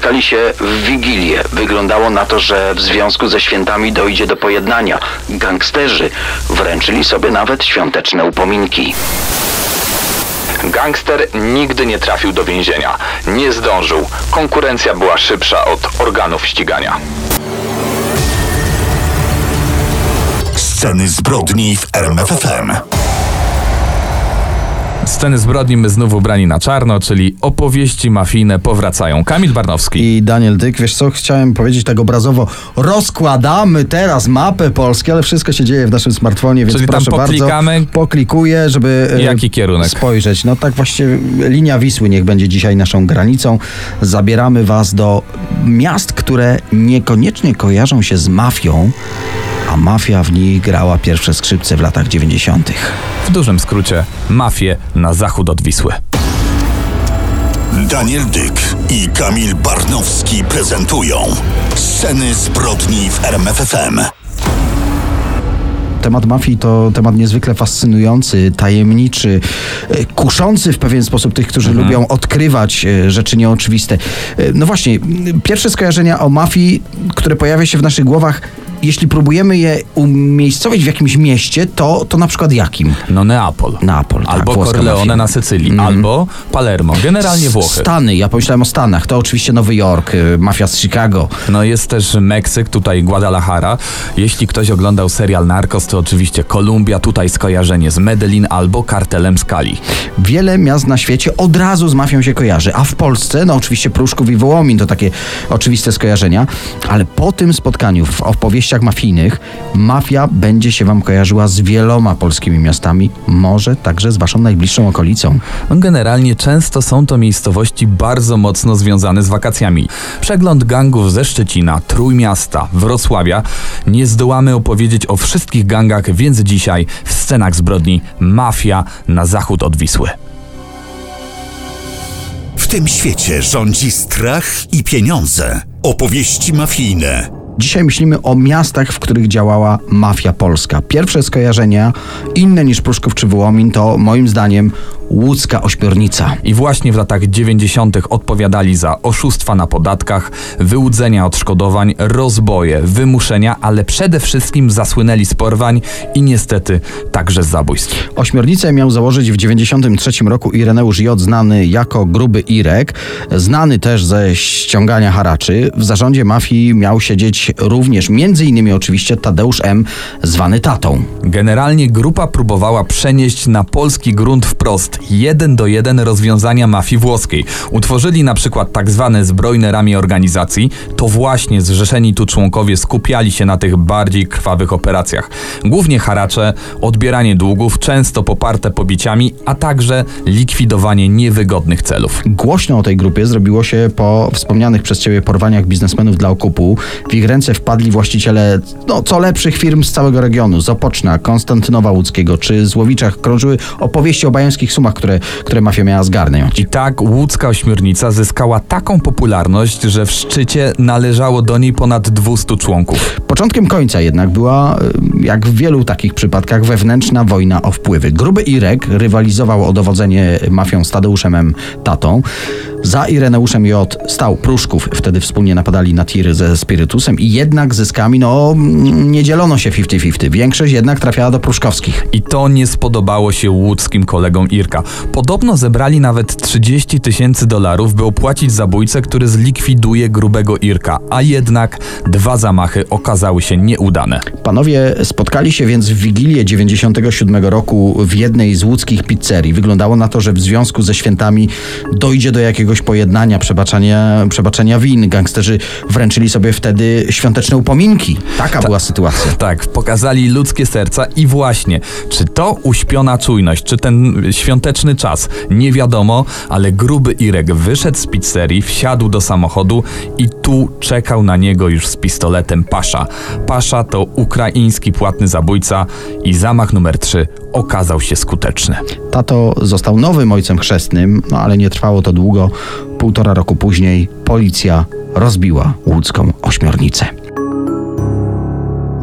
spotkali się w Wigilię. Wyglądało na to, że w związku ze świętami dojdzie do pojednania. Gangsterzy wręczyli sobie nawet świąteczne upominki. Gangster nigdy nie trafił do więzienia. Nie zdążył. Konkurencja była szybsza od organów ścigania. Sceny zbrodni w RMFFM. Sceny zbrodni my znów ubrani na czarno, czyli opowieści mafijne powracają. Kamil Barnowski. I Daniel Dyk, wiesz co, chciałem powiedzieć tak obrazowo, rozkładamy teraz mapę Polski, ale wszystko się dzieje w naszym smartfonie, więc Czyli tam proszę bardzo, poklikuję, żeby e, Jaki kierunek? spojrzeć. No tak właściwie linia Wisły niech będzie dzisiaj naszą granicą. Zabieramy was do miast, które niekoniecznie kojarzą się z mafią, a mafia w nich grała pierwsze skrzypce w latach 90. W dużym skrócie, mafię na zachód od Wisły. Daniel Dyk i Kamil Barnowski prezentują Sceny zbrodni w RMFFM. Temat mafii to temat niezwykle fascynujący, tajemniczy, e, kuszący w pewien sposób tych, którzy lubią odkrywać e, rzeczy nieoczywiste. E, No właśnie, pierwsze skojarzenia o mafii, które pojawia się w naszych głowach, jeśli próbujemy je umiejscowić w jakimś mieście, to, to na przykład jakim? No Neapol. Neapol, tak, Albo Corleone na Sycylii, Mhm. albo Palermo. Generalnie Włochy. Stany, ja pomyślałem o Stanach, to oczywiście Nowy Jork, e, mafia z Chicago. No jest też Meksyk, tutaj Guadalajara. Jeśli ktoś oglądał serial Narcos, to oczywiście Kolumbia, tutaj skojarzenie z Medellin albo kartelem Skali. Wiele miast na świecie od razu z mafią się kojarzy, a w Polsce, no oczywiście Pruszków i Wołomin to takie oczywiste skojarzenia, ale po tym spotkaniu w opowieściach mafijnych mafia będzie się wam kojarzyła z wieloma polskimi miastami, może także z waszą najbliższą okolicą. Generalnie często są to miejscowości bardzo mocno związane z wakacjami. Przegląd gangów ze Szczecina, Trójmiasta, Wrocławia. Nie zdołamy opowiedzieć o wszystkich gangach, więc dzisiaj w scenach zbrodni mafia na zachód od Wisły. W tym świecie rządzi strach i pieniądze. Opowieści mafijne. Dzisiaj myślimy o miastach, w których działała mafia polska. Pierwsze skojarzenia, inne niż Pruszków czy Wołomin, to moim zdaniem łódzka ośmiornica. I właśnie w latach 90. odpowiadali za oszustwa na podatkach, wyłudzenia odszkodowań, rozboje, wymuszenia, ale przede wszystkim zasłynęli z porwań i niestety także z zabójstw. Ośmiornicę miał założyć w 93 roku Ireneusz J., znany jako Gruby Irek, znany też ze ściągania haraczy. W zarządzie mafii miał siedzieć również, między innymi oczywiście, Tadeusz M., zwany Tatą. Generalnie grupa próbowała przenieść na polski grunt wprost jeden do jeden rozwiązania mafii włoskiej. Utworzyli na przykład tak zwane zbrojne ramię organizacji. To właśnie zrzeszeni tu członkowie skupiali się na tych bardziej krwawych operacjach. Głównie haracze, odbieranie długów, często poparte pobiciami, a także likwidowanie niewygodnych celów. Głośno o tej grupie zrobiło się po wspomnianych przez ciebie porwaniach biznesmenów dla okupu. W ich ręce wpadli właściciele no, co lepszych firm z całego regionu. Z Opoczna, Konstantynowa Łódzkiego czy Złowiczach krążyły opowieści o bajańskich sumach, które, które mafia miała zgarnąć. I tak łódzka ośmiornica zyskała taką popularność, że w szczycie należało do niej ponad 200 członków. Początkiem końca jednak była, y, jak w wielu takich przypadkach, wewnętrzna wojna o wpływy. Gruby Irek rywalizował o dowodzenie mafią z Tadeuszem M. Tatą. Za Ireneuszem J. stał Pruszków, wtedy wspólnie napadali na tiry ze spirytusem i jednak zyskami, no, nie dzielono się 50-50. Większość jednak trafiała do Pruszkowskich. I to nie spodobało się łódzkim kolegom Irka. Podobno zebrali nawet 30 tysięcy dolarów, by opłacić zabójcę, który zlikwiduje grubego Irka, a jednak dwa zamachy okazały się nieudane. Panowie spotkali się więc w Wigilię 97 roku w jednej z łódzkich pizzerii. Wyglądało na to, że w związku ze świętami dojdzie do jakiegoś pojednania, przebaczenia, przebaczenia win. Gangsterzy wręczyli sobie wtedy świąteczne upominki. Taka była sytuacja. Tak, pokazali ludzkie serca i właśnie, czy to uśpiona czujność, czy ten świąteczny czas, nie wiadomo, ale gruby Irek wyszedł z pizzerii, wsiadł do samochodu i tu czekał na niego już z pistoletem Pasza. Pasza to ukraiński płatny zabójca i zamach numer 3 okazał się skuteczny. Tato został nowym ojcem chrzestnym, no ale nie trwało to długo. Półtora roku później policja rozbiła łódzką ośmiornicę.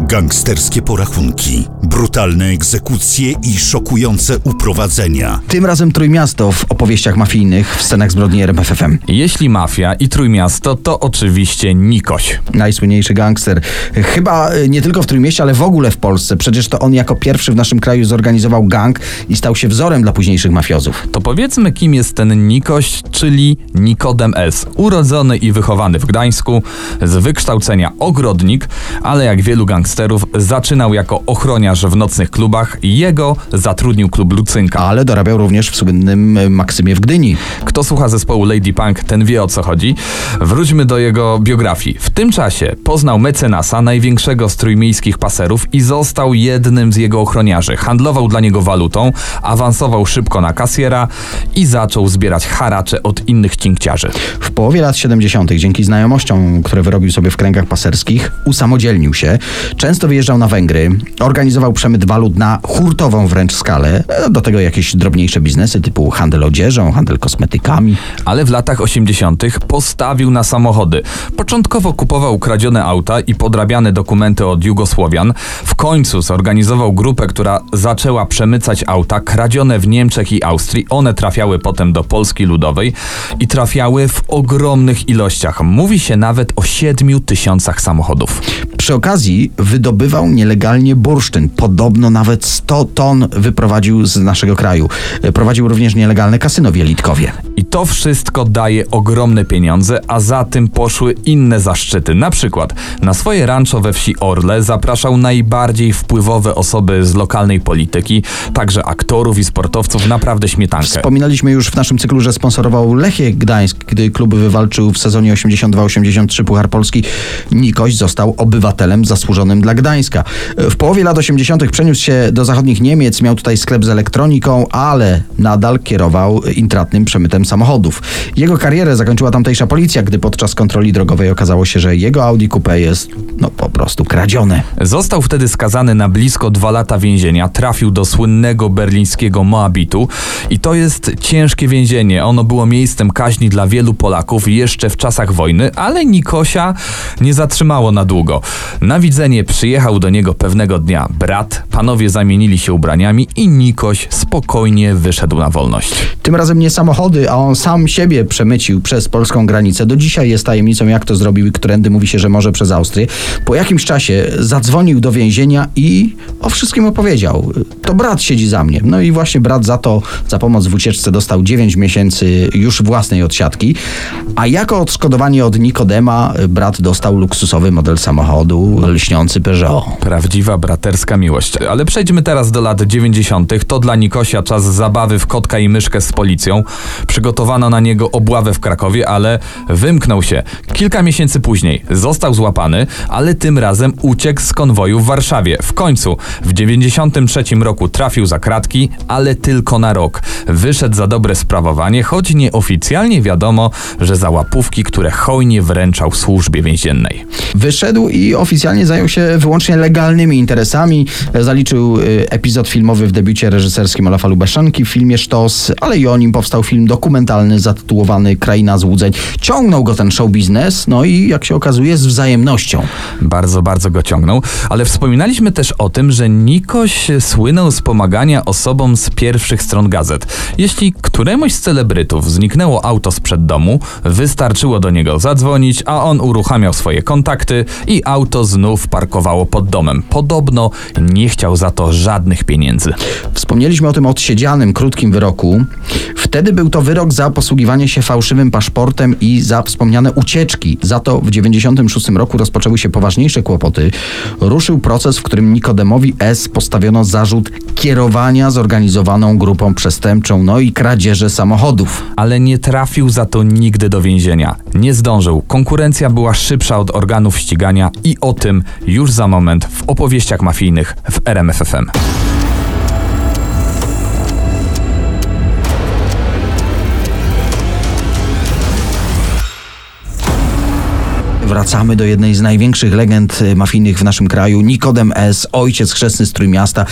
Gangsterskie porachunki, brutalne egzekucje i szokujące uprowadzenia. Tym razem Trójmiasto w opowieściach mafijnych w scenach zbrodni RMFFM. Jeśli mafia i Trójmiasto, to oczywiście Nikoś. Najsłynniejszy gangster. Chyba y, nie tylko w Trójmieście, ale w ogóle w Polsce. Przecież to on jako pierwszy w naszym kraju zorganizował gang i stał się wzorem dla późniejszych mafiozów. To powiedzmy, kim jest ten Nikoś, czyli Nikodem S. Urodzony i wychowany w Gdańsku, z wykształcenia ogrodnik, ale jak wielu gangsterów zaczynał jako ochroniarz w nocnych klubach. Jego zatrudnił klub Lucynka. Ale dorabiał również w słynnym y, Maksymie w Gdyni. Kto słucha zespołu Lady Punk, ten wie o co chodzi. Wróćmy do jego biografii. W tym czasie poznał mecenasa, największego z trójmiejskich paserów i został jednym z jego ochroniarzy. Handlował dla niego walutą, awansował szybko na kasjera i zaczął zbierać haracze od innych cinkciarzy. W połowie lat 70. dzięki znajomościom, które wyrobił sobie w kręgach paserskich, usamodzielnił się. Często wyjeżdżał na Węgry, organizował przemyt walut na hurtową wręcz skalę. E, Do tego jakieś drobniejsze biznesy typu handel odzieżą, handel kosmetykami. ale w latach 80. postawił na samochody. Początkowo kupował kradzione auta i podrabiane dokumenty od Jugosłowian. W końcu zorganizował grupę, która zaczęła przemycać auta kradzione w Niemczech i Austrii. One trafiały potem do Polski Ludowej i trafiały w ogromnych ilościach. Mówi się nawet o 7 tysiącach samochodów. Przy okazji wydobywał nielegalnie bursztyn. Podobno nawet 100 ton wyprowadził z naszego kraju. E, Prowadził również nielegalne kasyno w Jelitkowie. I to wszystko daje ogromne pieniądze, a za tym poszły inne zaszczyty. Na przykład na swoje rancho we wsi Orle zapraszał najbardziej wpływowe osoby z lokalnej polityki, także aktorów i sportowców, naprawdę śmietankę. Wspominaliśmy już w naszym cyklu, że sponsorował Lechie Gdańsk, gdy klub wywalczył w sezonie 82-83 Puchar Polski. Nikoś został obywatelem zasłużonym dla Gdańska. W połowie lat 80. przeniósł się do zachodnich Niemiec, miał tutaj sklep z elektroniką, ale nadal kierował intratnym przemytem samochodów. Jego karierę zakończyła tamtejsza policja, gdy podczas kontroli drogowej okazało się, że jego Audi Coupe jest no po prostu kradzione. Został wtedy skazany na blisko dwa lata więzienia, trafił do słynnego berlińskiego Moabitu i to jest ciężkie więzienie. Ono było miejscem kaźni dla wielu Polaków jeszcze w czasach wojny, ale Nikosia nie zatrzymało na długo. Na widzenie przyjechał do niego pewnego dnia brat, panowie zamienili się ubraniami i Nikoś spokojnie wyszedł na wolność. Tym razem nie samochody, a on sam siebie przemycił przez polską granicę. Do dzisiaj jest tajemnicą, jak to zrobił i którędy mówi się, że może przez Austrię. Po jakimś czasie zadzwonił do więzienia i o wszystkim opowiedział. To brat siedzi za mnie. No i właśnie brat za to, za pomoc w ucieczce dostał 9 miesięcy już własnej odsiadki, a jako odszkodowanie od Nikodema brat dostał luksusowy model samochodu, lśniący Peugeot. Prawdziwa braterska miłość. Ale przejdźmy teraz do lat 90. To dla Nikosia czas zabawy w kotka i myszkę z policją. Przygotowano na niego obławę w Krakowie, ale wymknął się. Kilka miesięcy później został złapany, ale tym razem uciekł z konwoju w Warszawie. W końcu w 93 roku trafił za kratki, ale tylko na rok. Wyszedł za dobre sprawowanie, choć nieoficjalnie wiadomo, że za łapówki, które hojnie wręczał służbie więziennej. Wyszedł i oficjalnie zajął się wyłącznie legalnymi interesami. Zaliczył y, epizod filmowy w debiucie reżyserskim Olafa Lubaszanki w filmie Sztos, ale i o nim powstał film dokumentalny zatytułowany Kraina Złudzeń. Ciągnął go ten show biznes, no i jak się okazuje z wzajemnością. Bardzo, bardzo go ciągnął, ale wspominaliśmy też o tym, że Nikoś słynął z pomagania osobom z pierwszych stron gazet. Jeśli któremuś z celebrytów zniknęło auto sprzed domu, wystarczyło do niego zadzwonić, a on uruchamiał swoje kontakty i auto znów parkowało pod domem. Podobno nie chciał za to żadnych pieniędzy. Wspomnieliśmy o tym odsiedzianym, krótkim wyroku. Wtedy był to wyrok za posługiwanie się fałszywym paszportem i za wspomniane ucieczki. Za to w 96 roku rozpoczęły się poważniejsze kłopoty. Ruszył proces, w którym Nikodemowi S. postawiono zarzut kierowania zorganizowaną grupą przestępczą, no i kradzieży samochodów. ale nie trafił za to nigdy do więzienia. Nie zdążył. Konkurencja była szybsza od organów ścigania i o tym już za moment w opowieściach mafijnych w RMFFM. Wracamy do jednej z największych legend y, mafijnych w naszym kraju. Nikodem S., ojciec chrzestny z Trójmiasta.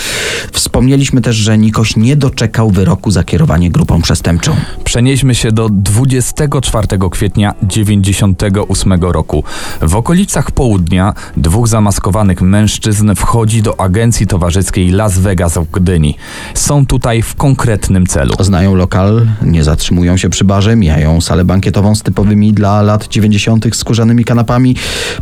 Wspomnieliśmy też, że Nikoś nie doczekał wyroku za kierowanie grupą przestępczą. Przenieśmy się do 24 kwietnia 98 roku. W okolicach południa dwóch zamaskowanych mężczyzn wchodzi do agencji towarzyskiej Las Vegas w Gdyni. Są tutaj w konkretnym celu. Znają lokal, nie zatrzymują się przy barze, mijają salę bankietową z typowymi dla lat 90. skórzanymi kanapami,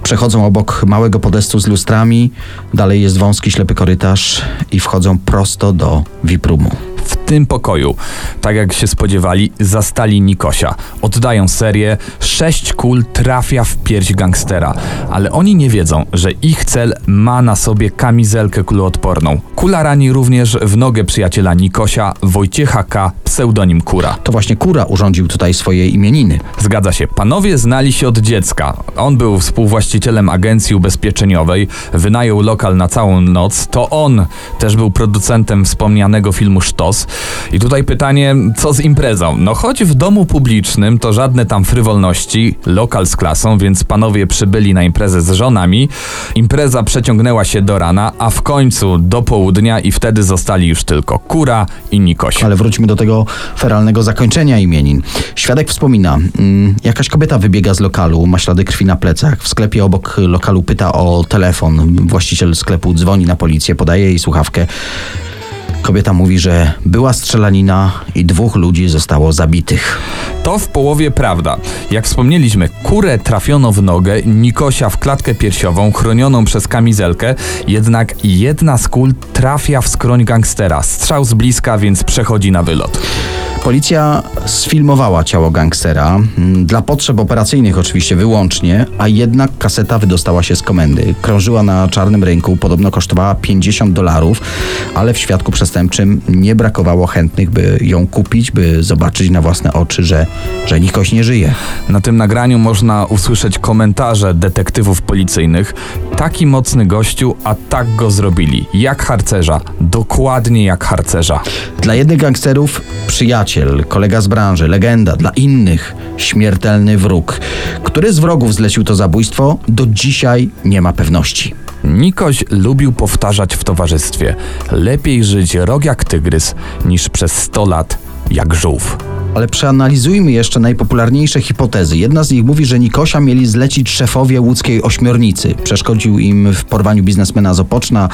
przechodzą obok małego podestu z lustrami, dalej jest wąski ślepy korytarz i wchodzą prosto do VIP-roomu. W tym pokoju, tak jak się spodziewali, zastali Nikosia. Oddają serię, sześć kul trafia w pierś gangstera, ale oni nie wiedzą, że ich cel ma na sobie kamizelkę kuloodporną. Kula rani również w nogę przyjaciela Nikosia, Wojciecha K., pseudonim Kura. To właśnie Kura urządził tutaj swoje imieniny. Zgadza się, panowie znali się od dziecka. On był współwłaścicielem agencji ubezpieczeniowej, wynajął lokal na całą noc. To on też był producentem wspomnianego filmu Sztos. I tutaj pytanie, co z imprezą? No choć w domu publicznym to żadne tam frywolności, lokal z klasą, więc panowie przybyli na imprezę z żonami. Impreza przeciągnęła się do rana, a w końcu do południa i wtedy zostali już tylko Kura i Nikoś. Ale wróćmy do tego feralnego zakończenia imienin. Świadek wspomina, mm, jakaś kobieta wybiega z lokalu, ma ślady krwi na plecach. W sklepie obok lokalu pyta o telefon. Właściciel sklepu dzwoni na policję, podaje jej słuchawkę. Kobieta mówi, że była strzelanina i dwóch ludzi zostało zabitych. To w połowie prawda. Jak wspomnieliśmy, kurę trafiono w nogę, Nikosia w klatkę piersiową, chronioną przez kamizelkę, jednak jedna z kul trafia w skroń gangstera. Strzał z bliska, więc przechodzi na wylot. Policja sfilmowała ciało gangstera, mm, dla potrzeb operacyjnych oczywiście wyłącznie, a jednak kaseta wydostała się z komendy. Krążyła na czarnym rynku, podobno kosztowała 50 dolarów, ale w świadku przestępczym nie brakowało chętnych, by ją kupić, by zobaczyć na własne oczy, że, że Nikoś nie żyje. Na tym nagraniu można usłyszeć komentarze detektywów policyjnych. Taki mocny gościu, a tak go zrobili. Jak harcerza. Dokładnie jak harcerza. Dla jednych gangsterów przyjaciel, kolega z branży, legenda, dla innych śmiertelny wróg. Który z wrogów zlecił to zabójstwo, do dzisiaj nie ma pewności. Nikoś lubił powtarzać w towarzystwie: lepiej żyć rok jak tygrys, niż przez 100 lat jak żółw. Ale przeanalizujmy jeszcze najpopularniejsze hipotezy. Jedna z nich mówi, że Nikosia mieli zlecić szefowie łódzkiej ośmiornicy. Przeszkodził im w porwaniu biznesmena z Opoczna.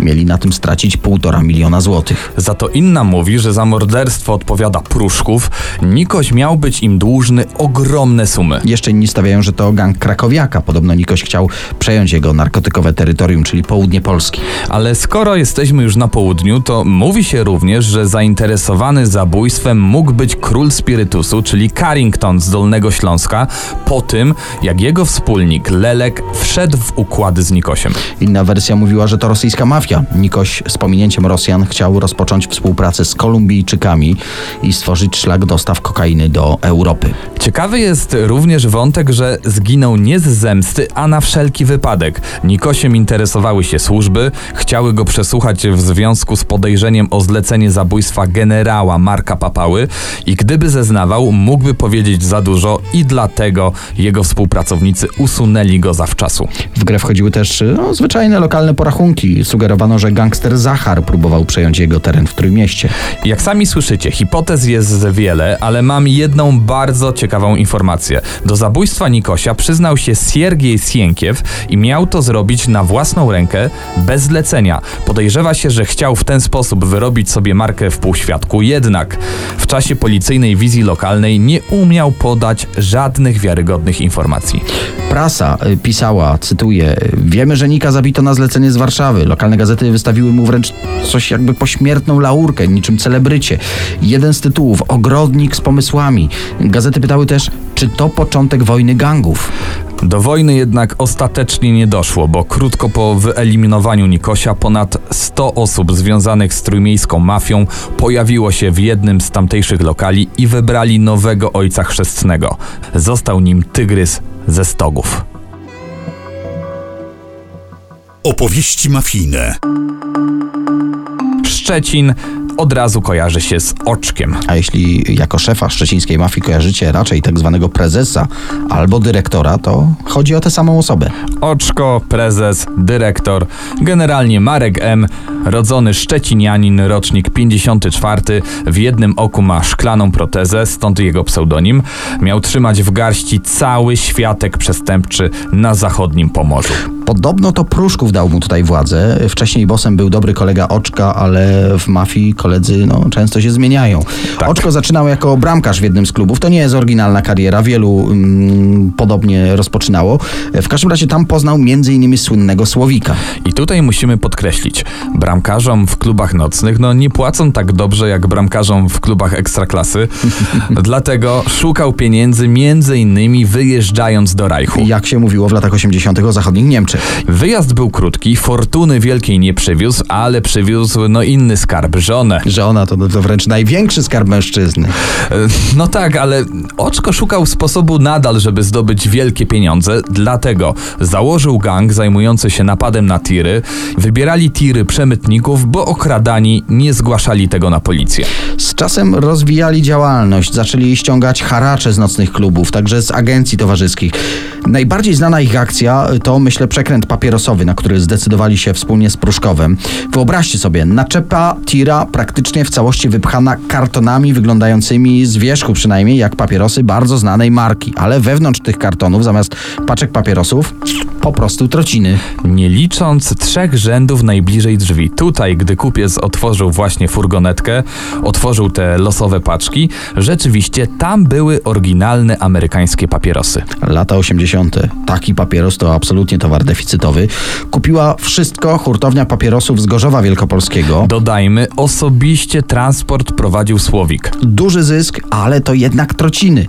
Mieli na tym stracić półtora miliona złotych. Za to inna mówi, że za morderstwo odpowiada Pruszków. Nikoś miał być im dłużny ogromne sumy. Jeszcze inni stawiają, że to gang krakowiaka. Podobno Nikoś chciał przejąć jego narkotykowe terytorium, czyli południe Polski. Ale skoro jesteśmy już na południu, to mówi się również, że zainteresowany zabójstwem mógł być król spirytusu, czyli Carrington z Dolnego Śląska, po tym jak jego wspólnik Lelek wszedł w układy z Nikosiem. Inna wersja mówiła, że to rosyjska mafia. Nikoś z pominięciem Rosjan chciał rozpocząć współpracę z Kolumbijczykami i stworzyć szlak dostaw kokainy do Europy. Ciekawy jest również wątek, że zginął nie z zemsty, a na wszelki wypadek. Nikosiem interesowały się służby, chciały go przesłuchać w związku z podejrzeniem o zlecenie zabójstwa generała Marka Papały i gdyby zeznawał, mógłby powiedzieć za dużo i dlatego jego współpracownicy usunęli go zawczasu. W grę wchodziły też no, zwyczajne lokalne porachunki. Sugerowano, że gangster Zachar próbował przejąć jego teren w Trójmieście. Jak sami słyszycie, hipotez jest wiele, ale mam jedną bardzo ciekawą informację. Do zabójstwa Nikosia przyznał się Siergiej Sienkiew i miał to zrobić na własną rękę, bez zlecenia. Podejrzewa się, że chciał w ten sposób wyrobić sobie markę w półświadku, jednak w czasie policyjnej wizji lokalnej nie umiał podać żadnych wiarygodnych informacji. Prasa y, pisała, cytuję, wiemy, że Nika zabito na zlecenie z Warszawy. Lokalne gazety wystawiły mu wręcz coś jakby pośmiertną laurkę, niczym celebrycie. Jeden z tytułów, ogrodnik z pomysłami. Gazety pytały też, czy to początek wojny gangów. Do wojny jednak ostatecznie nie doszło, bo krótko po wyeliminowaniu Nikosia ponad 100 osób związanych z trójmiejską mafią pojawiło się w jednym z tamtejszych lokali i wybrali nowego ojca chrzestnego. Został nim tygrys ze stogów. Opowieści mafijne. Szczecin od razu kojarzy się z oczkiem. A jeśli jako szefa szczecińskiej mafii kojarzycie raczej tak zwanego prezesa albo dyrektora, to chodzi o tę samą osobę. Oczko, prezes, dyrektor, generalnie Marek M., rodzony szczecinianin, rocznik 54, w jednym oku ma szklaną protezę, stąd jego pseudonim, miał trzymać w garści cały światek przestępczy na zachodnim Pomorzu. Podobno to Pruszków dał mu tutaj władzę. Wcześniej bosem był dobry kolega Oczka, ale w mafii koledzy no, często się zmieniają. Tak. Oczko zaczynał jako bramkarz w jednym z klubów. To nie jest oryginalna kariera, wielu mm, podobnie rozpoczynało. W każdym razie tam poznał m.in. słynnego Słowika. I tutaj musimy podkreślić, bramkarzom w klubach nocnych no nie płacą tak dobrze jak bramkarzom w klubach ekstraklasy, dlatego szukał pieniędzy między innymi wyjeżdżając do Rajchu. Jak się mówiło w latach 80. o zachodnich Niemczech. Wyjazd był krótki, fortuny wielkiej nie przywiózł, ale przywiózł no inny skarb, żonę. Żona to, to wręcz największy skarb mężczyzny. E, No tak, ale Oczko szukał sposobu nadal, żeby zdobyć wielkie pieniądze, dlatego założył gang zajmujący się napadem na tiry. Wybierali tiry przemytników, bo okradani nie zgłaszali tego na policję. Z czasem rozwijali działalność, zaczęli ściągać haracze z nocnych klubów, także z agencji towarzyskich. Najbardziej znana ich akcja to, myślę, przekręt papierosowy, na który zdecydowali się wspólnie z Pruszkowem. Wyobraźcie sobie, naczepa tira praktycznie w całości wypchana kartonami wyglądającymi z wierzchu przynajmniej jak papierosy bardzo znanej marki, ale wewnątrz tych kartonów zamiast paczek papierosów po prostu trociny. Nie licząc trzech rzędów najbliżej drzwi. Tutaj, gdy kupiec otworzył właśnie furgonetkę, otworzył te losowe paczki, rzeczywiście tam były oryginalne amerykańskie papierosy. Lata 80. Taki papieros to absolutnie towar deficytowy. Kupiła wszystko hurtownia papierosów z Gorzowa Wielkopolskiego. Dodajmy, osobiście transport prowadził Słowik. Duży zysk, ale to jednak trociny.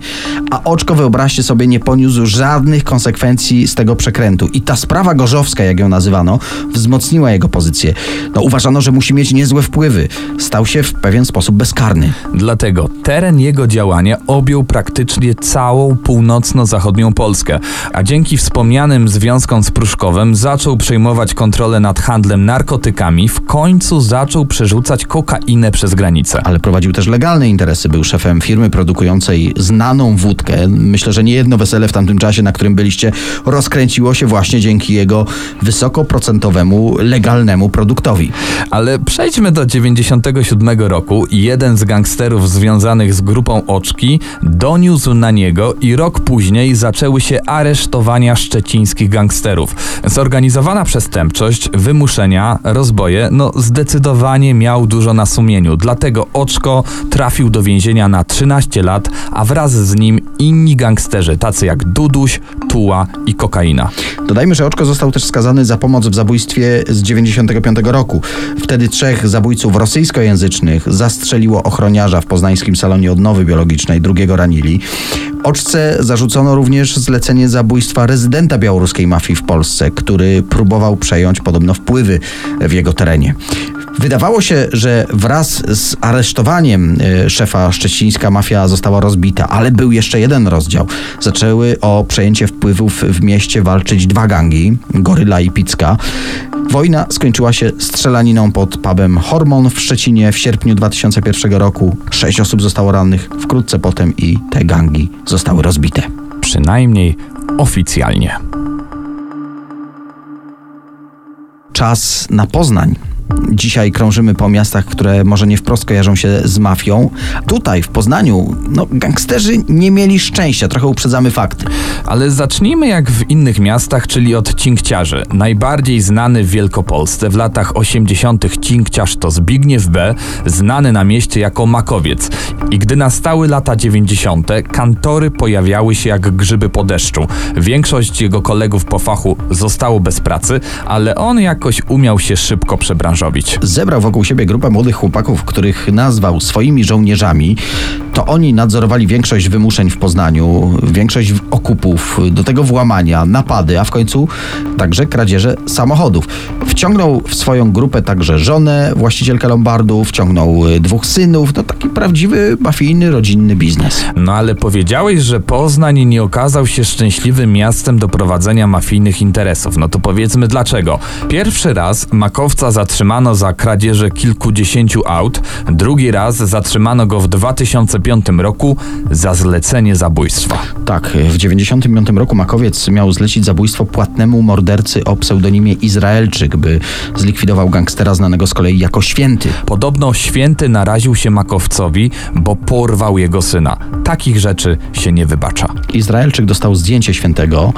A oczko, wyobraźcie sobie, nie poniósł żadnych konsekwencji z tego przekrętu. I ta sprawa gorzowska, jak ją nazywano, wzmocniła jego pozycję. No, uważano, że musi mieć niezłe wpływy. Stał się w pewien sposób bezkarny. Dlatego teren jego działania objął praktycznie całą północno-zachodnią Polskę, a dzięki wspomnianym związkom z Pruszkowem zaczął przejmować kontrolę nad handlem narkotykami, w końcu zaczął przerzucać kokainę przez granicę. Ale prowadził też legalne interesy. Był szefem firmy produkującej znaną wódkę. Myślę, że nie jedno wesele w tamtym czasie, na którym byliście, rozkręciło się właśnie dzięki jego wysokoprocentowemu, legalnemu produktowi. Ale przejdźmy do 97 roku jeden z gangsterów związanych z grupą Oczki doniósł na niego i rok później zaczęły się aresztowania szczecińskich gangsterów. Zorganizowana przestępczość, wymuszenia, rozboje, no zdecydowanie miał dużo na sumieniu. Dlatego Oczko trafił do więzienia na 13 lat, a wraz z nim inni gangsterzy, tacy jak Duduś, Tuła i Kokaina. Dodajmy, że Oczko został też skazany za pomoc w zabójstwie z 95 roku. Wtedy trzech zabójców rosyjskojęzycznych zastrzeliło ochroniarza w poznańskim salonie odnowy biologicznej, drugiego ranili. Oczce zarzucono również zlecenie zabójstwa rezydenta białoruskiej mafii w Polsce, który próbował przejąć podobno wpływy w jego terenie. Wydawało się, że wraz z aresztowaniem e, szefa szczecińska mafia została rozbita, ale był jeszcze jeden rozdział. Zaczęły o przejęcie wpływów w mieście walczyć dwa gangi, Goryla i Picka. Wojna skończyła się strzelaniną pod pubem Hormon w Szczecinie w sierpniu 2001 roku. Sześć osób zostało rannych, wkrótce potem i te gangi zostały rozbite. Przynajmniej oficjalnie. Czas na Poznań. Dzisiaj krążymy po miastach, które może nie wprost kojarzą się z mafią. Tutaj, w Poznaniu, no, gangsterzy nie mieli szczęścia, trochę uprzedzamy fakty. Ale zacznijmy jak w innych miastach, czyli od cinkciarzy. Najbardziej znany w Wielkopolsce w latach 80. cinkciarz to Zbigniew B., znany na mieście jako Makowiec. I gdy nastały lata 90., kantory pojawiały się jak grzyby po deszczu. Większość jego kolegów po fachu zostało bez pracy, ale on jakoś umiał się szybko Zebrał wokół siebie grupę młodych chłopaków, których nazwał swoimi żołnierzami. To oni nadzorowali większość wymuszeń w Poznaniu, większość okupów, do tego włamania, napady, a w końcu także kradzieże samochodów. Wciągnął w swoją grupę także żonę, właścicielkę Lombardu, wciągnął y, dwóch synów. No taki prawdziwy, mafijny, rodzinny biznes. No ale powiedziałeś, że Poznań nie okazał się szczęśliwym miastem do prowadzenia mafijnych interesów. No to powiedzmy dlaczego. Pierwszy raz makowca zatrzymano za kradzieże kilkudziesięciu aut, drugi raz zatrzymano go w 2005 roku za zlecenie zabójstwa. Tak, w 95 roku Makowiec miał zlecić zabójstwo płatnemu mordercy o pseudonimie Izraelczyk, by zlikwidował gangstera znanego z kolei jako Święty. Podobno święty naraził się makowcowi, bo porwał jego syna. Takich rzeczy się nie wybacza. Izraelczyk dostał zdjęcie Świętego,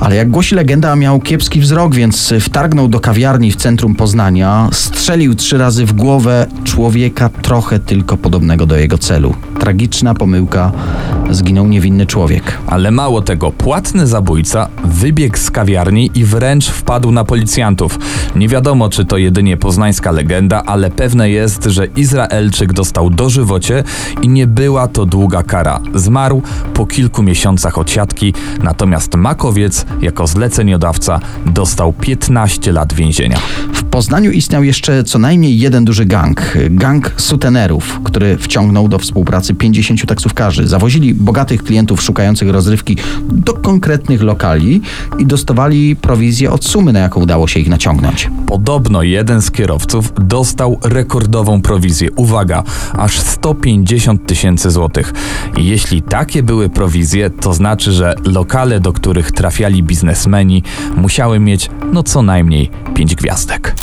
ale jak głosi legenda, miał kiepski wzrok, więc wtargnął do kawiarni w centrum Poznania, strzelił trzy razy w głowę człowieka trochę tylko podobnego do jego celu. Tragiczna pomyłka, zginął niewinny człowiek. Ale mało tego, płatny zabójca wybiegł z kawiarni i wręcz wpadł na policjantów. Nie wiadomo, czy to jedynie poznańska legenda, ale pewne jest, że Izraelczyk dostał dożywocie i nie była to długa kara. Zmarł po kilku miesiącach odsiadki, natomiast Makowiec jako zleceniodawca dostał 15 lat więzienia. W Poznaniu istniał jeszcze co najmniej jeden duży gang. Gang sutenerów, który wciągnął do współpracy 50 taksówkarzy. Zawozili bogatych klientów szukających rozrywki do konkretnych lokali i dostawali prowizję od sumy, na jaką udało się ich naciągnąć. Podobno jeden z kierowców dostał rekordową prowizję. Uwaga, aż 150 tysięcy złotych. Jeśli takie były prowizje, to znaczy, że lokale, do których trafiali biznesmeni, musiały mieć no co najmniej 5 gwiazdek.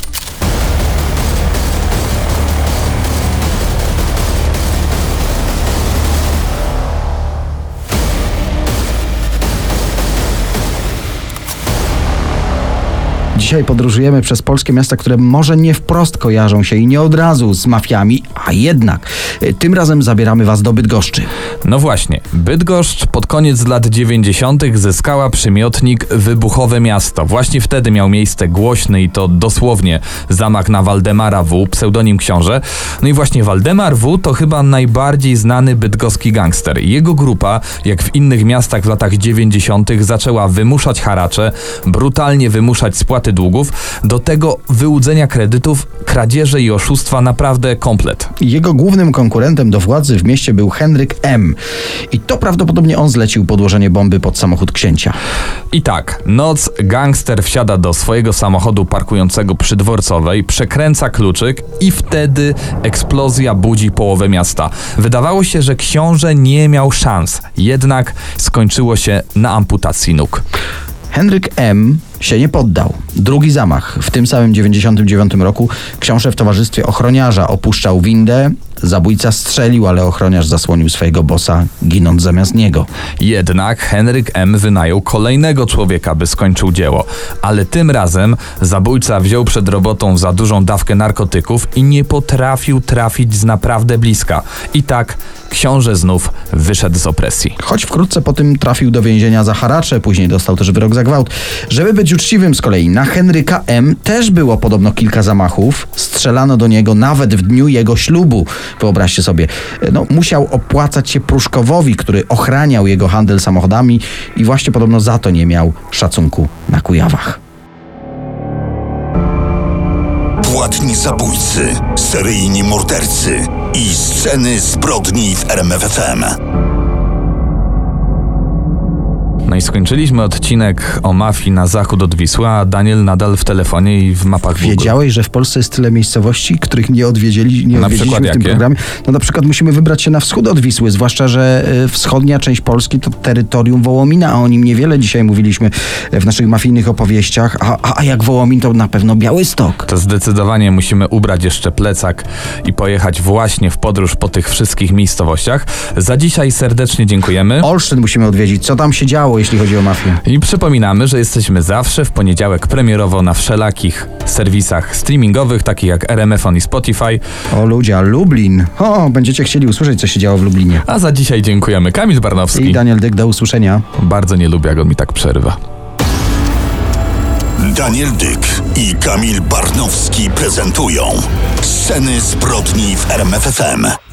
Dzisiaj podróżujemy przez polskie miasta, które może nie wprost kojarzą się i nie od razu z mafiami, a jednak. Y, Tym razem zabieramy Was do Bydgoszczy. No właśnie, Bydgoszcz pod koniec lat 90. zyskała przymiotnik Wybuchowe Miasto. Właśnie wtedy miał miejsce głośny i to dosłownie zamach na Waldemara W., pseudonim książę. No i właśnie Waldemar W. to chyba najbardziej znany bydgoski gangster. Jego grupa, jak w innych miastach w latach 90., zaczęła wymuszać haracze, brutalnie wymuszać spłaty długów, do tego wyłudzenia kredytów, kradzieże i oszustwa naprawdę komplet. Jego głównym konkurentem do władzy w mieście był Henryk M. I to prawdopodobnie on zlecił podłożenie bomby pod samochód księcia. I tak, noc gangster wsiada do swojego samochodu parkującego przy dworcowej, przekręca kluczyk i wtedy eksplozja budzi połowę miasta. Wydawało się, że książę nie miał szans, jednak skończyło się na amputacji nóg. Henryk M. się nie poddał. Drugi zamach. W tym samym 99 roku książę w towarzystwie ochroniarza opuszczał windę. Zabójca strzelił, ale ochroniarz zasłonił swojego bossa, ginąc zamiast niego. Jednak Henryk M. wynajął kolejnego człowieka, by skończył dzieło. Ale tym razem zabójca wziął przed robotą za dużą dawkę narkotyków i nie potrafił trafić z naprawdę bliska. I tak książę znów wyszedł z opresji. Choć wkrótce po tym trafił do więzienia za haracze, później dostał też wyrok za gwałt. Żeby być uczciwym z kolei, na Henryka M. też było podobno kilka zamachów. Strzelano do niego nawet w dniu jego ślubu. Wyobraźcie sobie, no, musiał opłacać się Pruszkowowi, który ochraniał jego handel samochodami i właśnie podobno za to nie miał szacunku na Kujawach. Płatni zabójcy, seryjni mordercy i sceny zbrodni w RMFFM. No i skończyliśmy odcinek o mafii na zachód od Wisły, a Daniel nadal w telefonie i w mapach Google. Wiedziałeś, że w Polsce jest tyle miejscowości, których nie odwiedzili, nie Na odwiedziliśmy w tym jakie? programie? No na przykład musimy wybrać się na wschód od Wisły, zwłaszcza, że e, wschodnia część Polski to terytorium Wołomina, a o nim niewiele dzisiaj mówiliśmy w naszych mafijnych opowieściach, a, a, a jak Wołomin to na pewno Białystok. To zdecydowanie musimy ubrać jeszcze plecak i pojechać właśnie w podróż po tych wszystkich miejscowościach. Za dzisiaj serdecznie dziękujemy. Olsztyn musimy odwiedzić, co tam się działo, jeśli chodzi o mafię. I przypominamy, że jesteśmy zawsze w poniedziałek premierowo na wszelakich serwisach streamingowych, takich jak RMFon i Spotify. O ludzie, Lublin. O, będziecie chcieli usłyszeć, co się działo w Lublinie. A za dzisiaj dziękujemy. Kamil Barnowski. I Daniel Dyk, do usłyszenia. Bardzo nie lubię, jak on mi tak przerywa. Daniel Dyk i Kamil Barnowski prezentują Sceny zbrodni w RMFFM.